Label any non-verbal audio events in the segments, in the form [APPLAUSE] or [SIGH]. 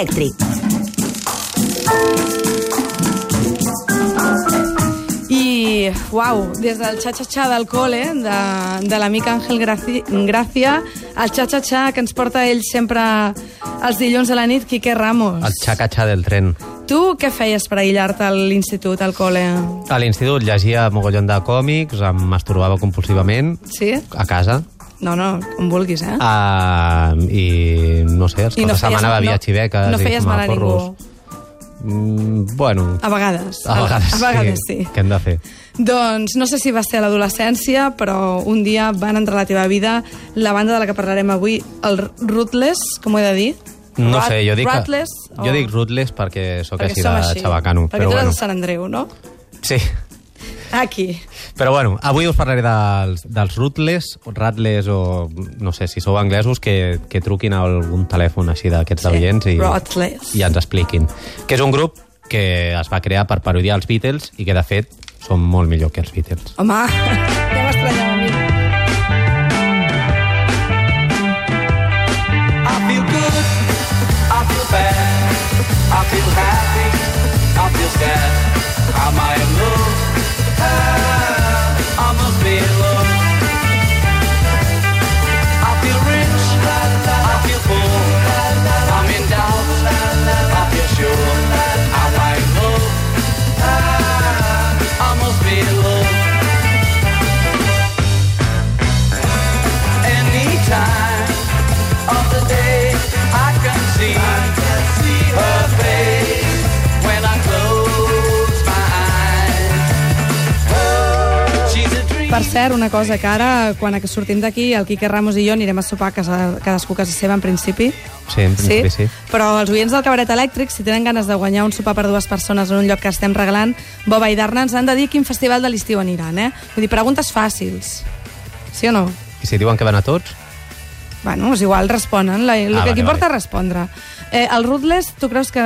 Elèctric. Uau, des del xa-xa-xa del col·le, de, de l'amic Àngel Graci- Gràcia, el xa-xa-xa que ens porta ell sempre els dilluns de la nit, Quique Ramos. El xacatxa del tren. Tu què feies per aïllar-te a l'institut, al col·le? A l'institut llegia mogollon de còmics, em masturbava compulsivament, Sí? a casa, No, no, com vulguis, eh? uh, i no sé, els I caps de setmana bevia xiveques no i feies mal fumava a ningú. Mm, bueno, A vegades. a vegades, a vegades sí. Què hem de fer? Doncs no sé si va ser a l'adolescència, però un dia van entrar a la teva vida la banda de la que parlarem avui, el Ruthless, com ho he de dir? No Rat- sé, jo dic, Ruthless, que, jo dic rootless perquè sóc perquè així de xabacano. Perquè però tu eres bueno, de Sant Andreu, no? sí. Aquí. Però bueno, avui us parlaré dels, dels rootless, o ratless, o no sé, si sou anglesos, que, que truquin a algun telèfon així d'aquests Sí, d'oients i, Ruthless. i ens expliquin. Que és un grup que es va crear per parodiar els Beatles i que, de fet, són molt millor que els Beatles. Home, [LAUGHS] ja m'estranyava a mi. I feel good, I feel bad, I feel happy, I feel sad. I in love? Per cert, una cosa, que ara, quan que sortim d'aquí, el Quique Ramos i jo anirem a sopar a casa, cadascú a casa seva, en principi. Sí, en principi sí. Però els oients del Cabaret Elèctric, si tenen ganes de guanyar un sopar per dues persones en un lloc que estem regalant, Boba i Darna ens han de dir quin festival de l'estiu aniran, eh? Vull dir, preguntes fàcils. Sí o no? I si diuen que van a tots? Bueno, és igual, responen. La, el Ah, que vale, importa vale. respondre. Eh, el Ruthless, tu creus que,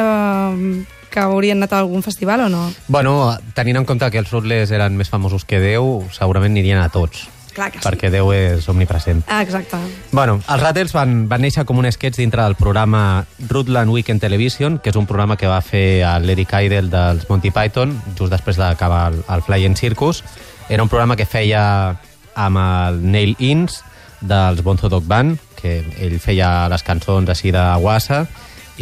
que haurien anat a algun festival o no? Bueno, tenint en compte que els rootless eren més famosos que Déu, segurament anirien a tots. Clar que sí. perquè Déu és omnipresent. Ah, exacte. Bueno, els Rattles van, van néixer com un sketch dintre del programa Rutland Weekend Television, que és un programa que va fer l'Eric Idle dels Monty Python, just després d'acabar el, el Flying Circus. Era un programa que feia amb el Neil Innes dels Bonzo Dog Band, que ell feia les cançons així de guassa,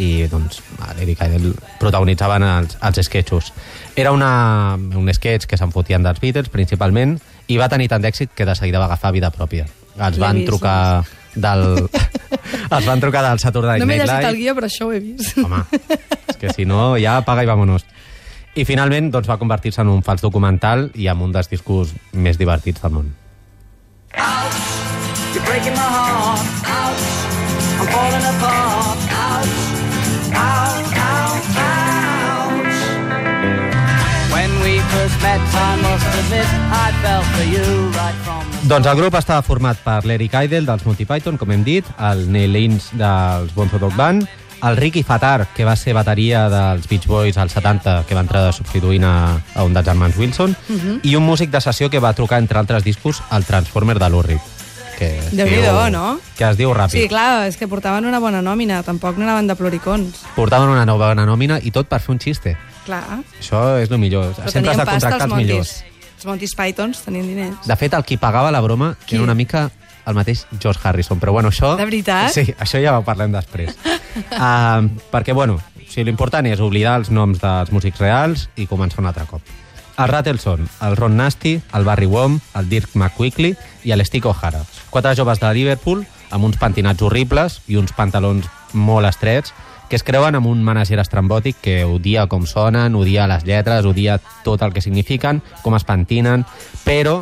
i doncs l'Eric Idle protagonitzaven els, els sketchos. Era una, un sketch que se'n fotien dels Beatles, principalment, i va tenir tant d'èxit que de seguida va agafar vida pròpia. Els van vist, trucar del... [LAUGHS] els van trucar del Saturday No m'he Night llegit el Live. guió, però això ho he vist. Home, és que si no, ja apaga i vámonos. I finalment doncs, va convertir-se en un fals documental i en un dels discos més divertits del món. You're breaking my heart. Ouch. I'm falling apart. Ouch. Ouch. Ouch. Ouch. When we first met, I must admit, I fell for you right from the Doncs el grup estava format per l'Eric Idle dels Monty Python, com hem dit, el Neil Innes dels Bonzo Dog Band, el Ricky Fatar, que va ser bateria dels Beach Boys als 70, que va entrar substituint a, a un dels germans Wilson, i un músic de sessió que va trucar, entre altres discos, al Transformer de l'Urri. Que Déu-n'hi-do, diu- no? Que es diu ràpid. Sí, clar, és que portaven una bona nòmina, tampoc no anaven de ploricons. Portaven una nova nòmina i tot per fer un xiste. Clar, Això és el millor. però Sempre has de contractar els millors. Els Montis Pythons tenien diners. De fet, el qui pagava la broma Qui? era una mica el mateix George Harrison, però bueno, això... De veritat? Sí, això ja ho parlem després. uh, [LAUGHS] perquè, bueno, o sigui, l'important és oblidar els noms dels músics reals i començar un altre cop. Els Rattles són el Ron Nasty, el Barry Wom, el Dirk McQuickley i l'Stick O'Hara. Quatre joves de Liverpool amb uns pentinats horribles i uns pantalons molt estrets que es creuen amb un manager estrambòtic que odia com sonen, odia les lletres, odia tot el que signifiquen, com es pentinen, però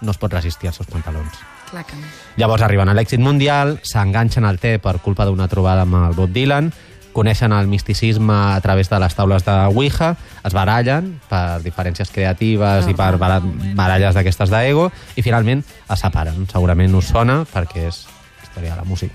no es pot resistir als seus pantalons. Clar que no. Llavors arriben a l'èxit mundial, s'enganxen al té per culpa d'una trobada amb el Bob Dylan, coneixen el misticisme a través de les taules de Ouija, es barallen per diferències creatives i per bara- baralles d'aquestes d'ego, i finalment es separen. Segurament us sona perquè és història de la música.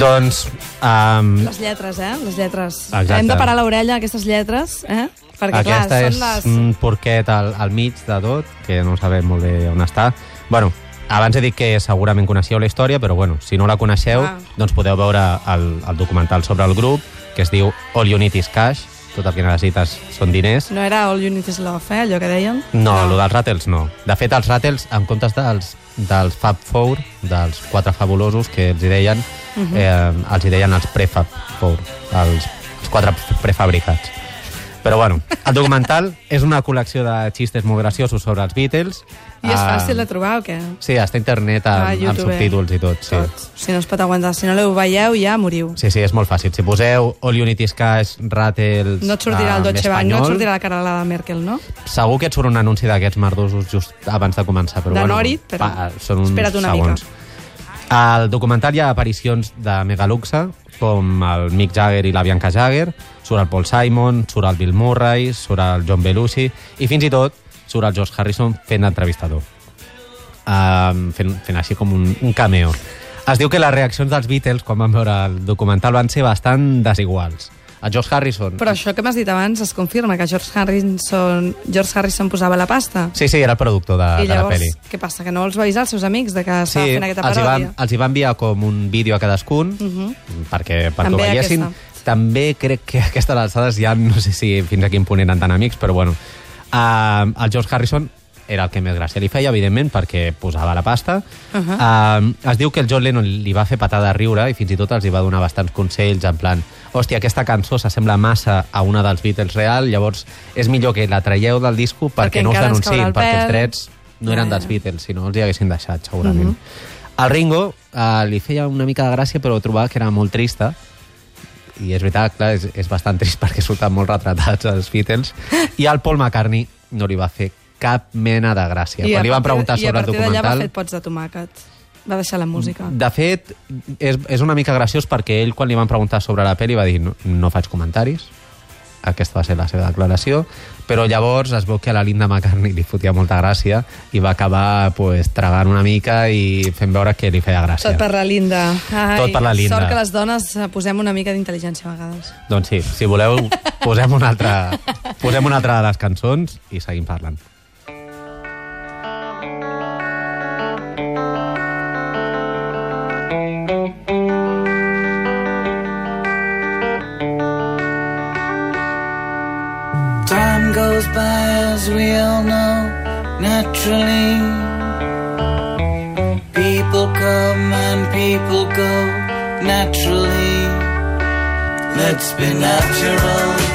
Doncs, um, Les lletres, eh? Les lletres. Exacte. Hem de parar l'orella aquestes lletres, eh? Perquè, aquesta clar, és les... un porquet al, al mig de tot, que no sabem molt bé on està. Bueno, abans he dit que segurament coneixeu la història, però bueno, si no la coneixeu, Ah. doncs podeu veure el, el documental sobre el grup, que es diu All You Need Is Cash, tot el que necessites són diners. No era All You Need Is Love, eh? Allò que deien. No, no. dels Rattles no. De fet, els Rattles, en comptes dels, dels Fab Four, dels quatre fabulosos que els hi deien, uh Mhm. -huh. eh, els hi deien els Prefab Four, els, els quatre prefabricats. Però bueno, el documental [LAUGHS] és una col·lecció de xistes molt graciosos sobre els Beatles. I és Ah, fàcil de trobar o què? Sí, està a internet amb, A amb YouTube. subtítols i tot. Sí. Tot. Si no es pot aguantar. Si no l'ho veieu, ja moriu. sí, sí, és molt fàcil. Si poseu All Is Cash, Rattles... No et sortirà el Deutsche Bank, no et sortirà la cara de Merkel, no? Segur que et surt un anunci d'aquests merdosos just abans de començar. Però De bueno, Norit, però pa, són uns espera't una segons. Al documental hi ha aparicions de Megaluxa, com el Mick Jagger i la Bianca Jagger, surt el Paul Simon, surt el Bill Murray, surt el John Belushi, i fins i tot surt el George Harrison fent d'entrevistador. Um, fent, fent així com un, un cameo. Es diu que les reaccions dels Beatles, quan van veure el documental, van ser bastant desiguals. El George Harrison... Però això que m'has dit abans es confirma, que George Harrison, George Harrison posava la pasta. Sí, sí, era el productor de, I de la llavors, pel·li. què passa? Que no els va avisar als seus amics de que estava Sí, fent aquesta els hi, van, paròdia? els hi va enviar com un vídeo a cadascun uh -huh. perquè, perquè ho veiessin. aquesta. També crec que a [LAUGHS] aquestes alçades ja no sé si fins a quin punt eren tan amics, però bueno. Uh, el George Harrison era el que més gràcia li feia, evidentment, perquè posava la pasta. Uh -huh. uh, es diu que el John Lennon li va fer patar de riure i fins i tot els hi va donar bastants consells en plan hòstia, aquesta cançó s'assembla massa a una dels Beatles real, llavors és millor que la traieu del disco perquè, Perquè no us denunciïn, el perquè els drets no eren dels. Beatles, si no els hi haguessin deixat, segurament. Uh -huh. El Ringo uh, li feia una mica de gràcia, però trobava que era molt trista, i és veritat, clar, és, és bastant trist [LAUGHS] perquè surten molt retratats els Beatles, i el Paul McCartney no li va fer cap mena de gràcia. I Quan a li van preguntar I a sobre el partir d'allà va documental... fer pots de tomàquet. Va deixar la música. De fet, és, és una mica graciós perquè ell, quan li van preguntar sobre la pel·li, va dir no, no faig comentaris. Aquesta va ser la seva declaració. Però llavors es veu que a la Linda McCartney li fotia molta gràcia i va acabar pues, tragant una mica i fent veure que li feia gràcia. Tot per la Linda. Ai, Tot per la Linda. Sort que les dones eh, posem una mica d'intel·ligència a vegades. Doncs sí, si voleu, [LAUGHS] posem una altra, posem una altra de les cançons i seguim parlant. Naturally. People come and people go, naturally. Let's be natural.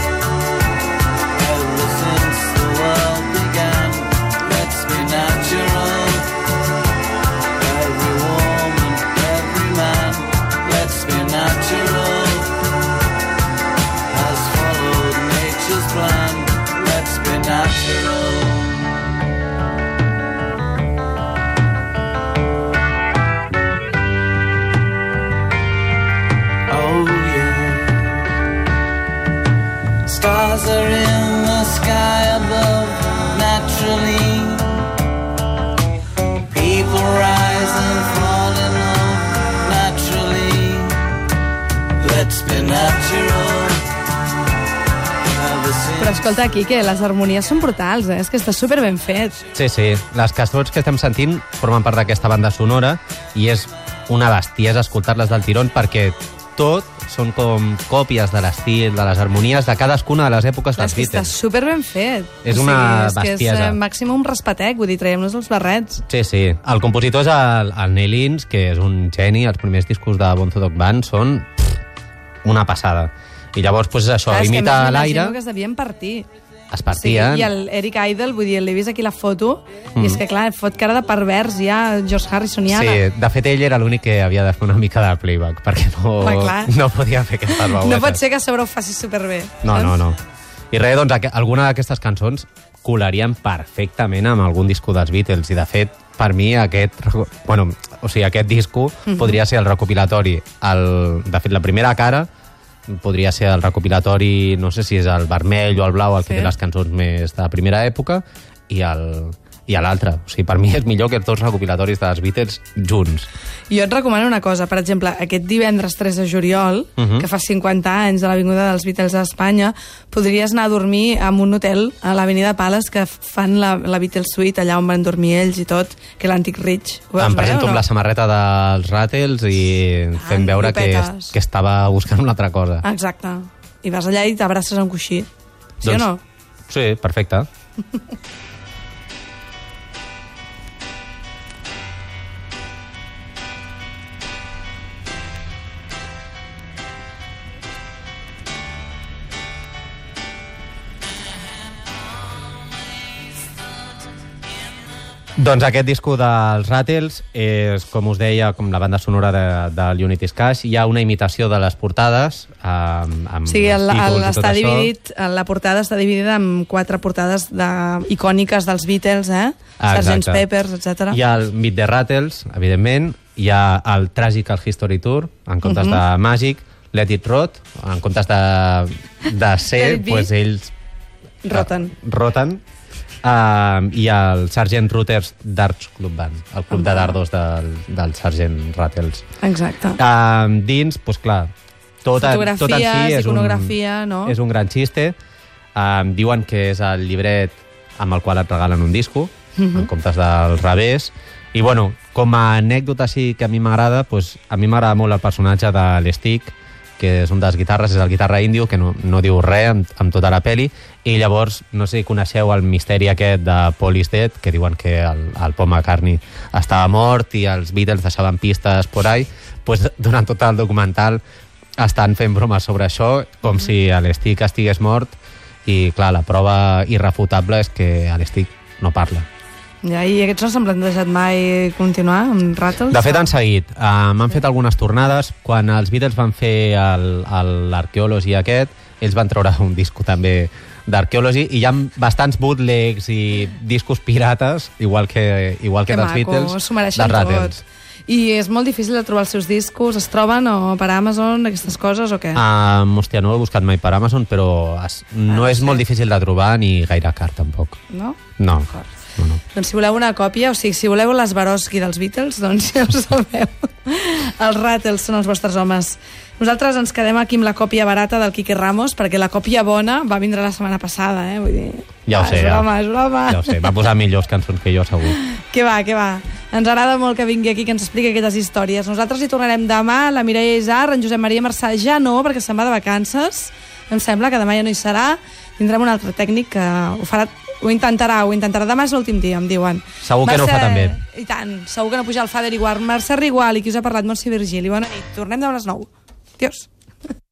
Stars are in the sky above, naturally. People rise and fall in love, naturally. Let's be natural. Però escolta, aquí que les harmonies són brutals, eh? és que està super ben fet. Sí, sí, les castrots que estem sentint formen part d'aquesta banda sonora i és una bestiesa escoltar-les del tirón perquè tot són com còpies de l'estil, de les harmonies de cadascuna de les èpoques dels és que està Beatles. super ben fet. És una és que és bestiesa. eh, màxim un respetec, vull dir, traiem-nos els barrets. Sí, sí. El compositor és el, el Neil Innes, que és un geni. Els primers discos de Bonzo Dog Band són pff, una passada. I llavors, pues, això, Clar, és que imita l'aire, m'imagino que es devien partir. Es partien... Sí, I el Eric Idle, vull dir, l'he vist aquí la foto, mm. i és que, clar, fot cara de pervers ja George Harrison i ara. Sí, de fet ell era l'únic que havia de fer una mica de playback, perquè no, clar. no podia fer aquestes veuetes. No pot ser que a sobre ho faci superbé. No, no, no. I res, doncs, alguna d'aquestes cançons colarien perfectament amb algun disco dels Beatles, i de fet, per mi, aquest, bueno, o sigui, aquest disco Mhm. podria ser el recopilatori. El, de fet, la primera cara podria ser el recopilatori, no sé si és el vermell o el blau, el que Sí. té les cançons més de la primera època, i el i a l'altre. O sigui, per mi és millor que els dos recopilatoris dels Beatles junts. Jo et recomano una cosa, per exemple, aquest divendres 3 de juliol, uh Mhm. -huh. que fa 50 anys de l'Avinguda dels Beatles a Espanya, podries anar a dormir en un hotel a l'Avenida Palace que fan la, la Beatles Suite, allà on van dormir ells i tot, que l'antic Rich. Ho Em presento o amb no? la samarreta dels Rattles i fent Ah, veure que, que estava buscant una altra cosa. Exacte. I vas allà i t'abraces a un coixí. Sí o no? Sí, perfecte. [LAUGHS] Doncs aquest disco dels Rattles és, com us deia, com la banda sonora de, del Unity's Cash. Hi ha una imitació de les portades amb, amb sigui, el, el, està això. dividit, la portada està dividida en quatre portades de, icòniques dels Beatles, eh? Ah, Sgt. Peppers, etc. Hi ha el Meet the Rattles, evidentment, hi ha el Tragical History Tour, en comptes Mhm. de Magic, Let It Rot, en comptes de, de [LAUGHS] ser, pues ells Roten. roten. Uh, i el Sgt. Rooters Darts Club Band, el club de dardos del, del Sgt. Rattles. Exacte. Uh, dins, doncs clar, tot, tot en si és iconografia, un, no? és un gran xiste. Um, diuen que és el llibret amb el qual et regalen un disco, Mhm. en comptes del revés. I, bueno, com a anècdota sí que a mi m'agrada, doncs, a mi m'agrada molt el personatge de l'Stick, que és un dels guitarres, és el guitarra índio, que no, no diu res amb, amb tota la peli, i llavors, no sé si coneixeu el misteri aquest de Paul is Dead, que diuen que el, el Paul McCartney estava mort i els Beatles deixaven pistes por ahí, pues, [LAUGHS] durant tot el documental estan fent bromes sobre això, com si l'Stick estigués mort, i clar, la prova irrefutable és que l'Stick no parla. Ja, I aquests no s'han plantejat mai continuar amb Rattles? De fet, han seguit. Uh, M'han fet algunes tornades. Quan els Beatles van fer l'Archaeology aquest, ells van treure un disco també d'Archaeology i hi ha bastants bootlegs i discos pirates, igual que, igual que, que dels maco, Beatles, dels Rattles. tot. I és molt difícil de trobar els seus discos? Es troben o per Amazon, aquestes coses, o què? Um, hòstia, no ho he buscat mai per Amazon, però es, no Ah, és sí. molt difícil de trobar ni gaire car, tampoc. No? No, D'acord. No, no. Doncs si voleu una còpia, o sigui, si voleu l'Esbaroski dels Beatles, doncs ja ho sabeu. Els Rattles són els vostres homes. Nosaltres ens quedem aquí amb la còpia barata del Quique Ramos, perquè la còpia bona va vindre la setmana passada, eh? Vull dir... Ja ho ah, sé, És ja. broma, és broma. Ja ho sé, va posar millors cançons que jo, segur. [LAUGHS] Què va, què va. Ens agrada molt que vingui aquí, que ens expliqui aquestes històries. Nosaltres hi tornarem demà, la Mireia Isar, en Josep Maria Marçà ja no, perquè se'n va de vacances. Em sembla que demà ja no hi serà. Tindrem un altre tècnic que ho farà ho intentarà, ho intentarà. Demà és l'últim dia, em diuen. Segur que no ho fa tan bé. I tant, segur que no puja el Fader igual. Mercè Rigual i qui us ha parlat, Montse Virgili. Bona nit. Tornem a les 9. Adiós.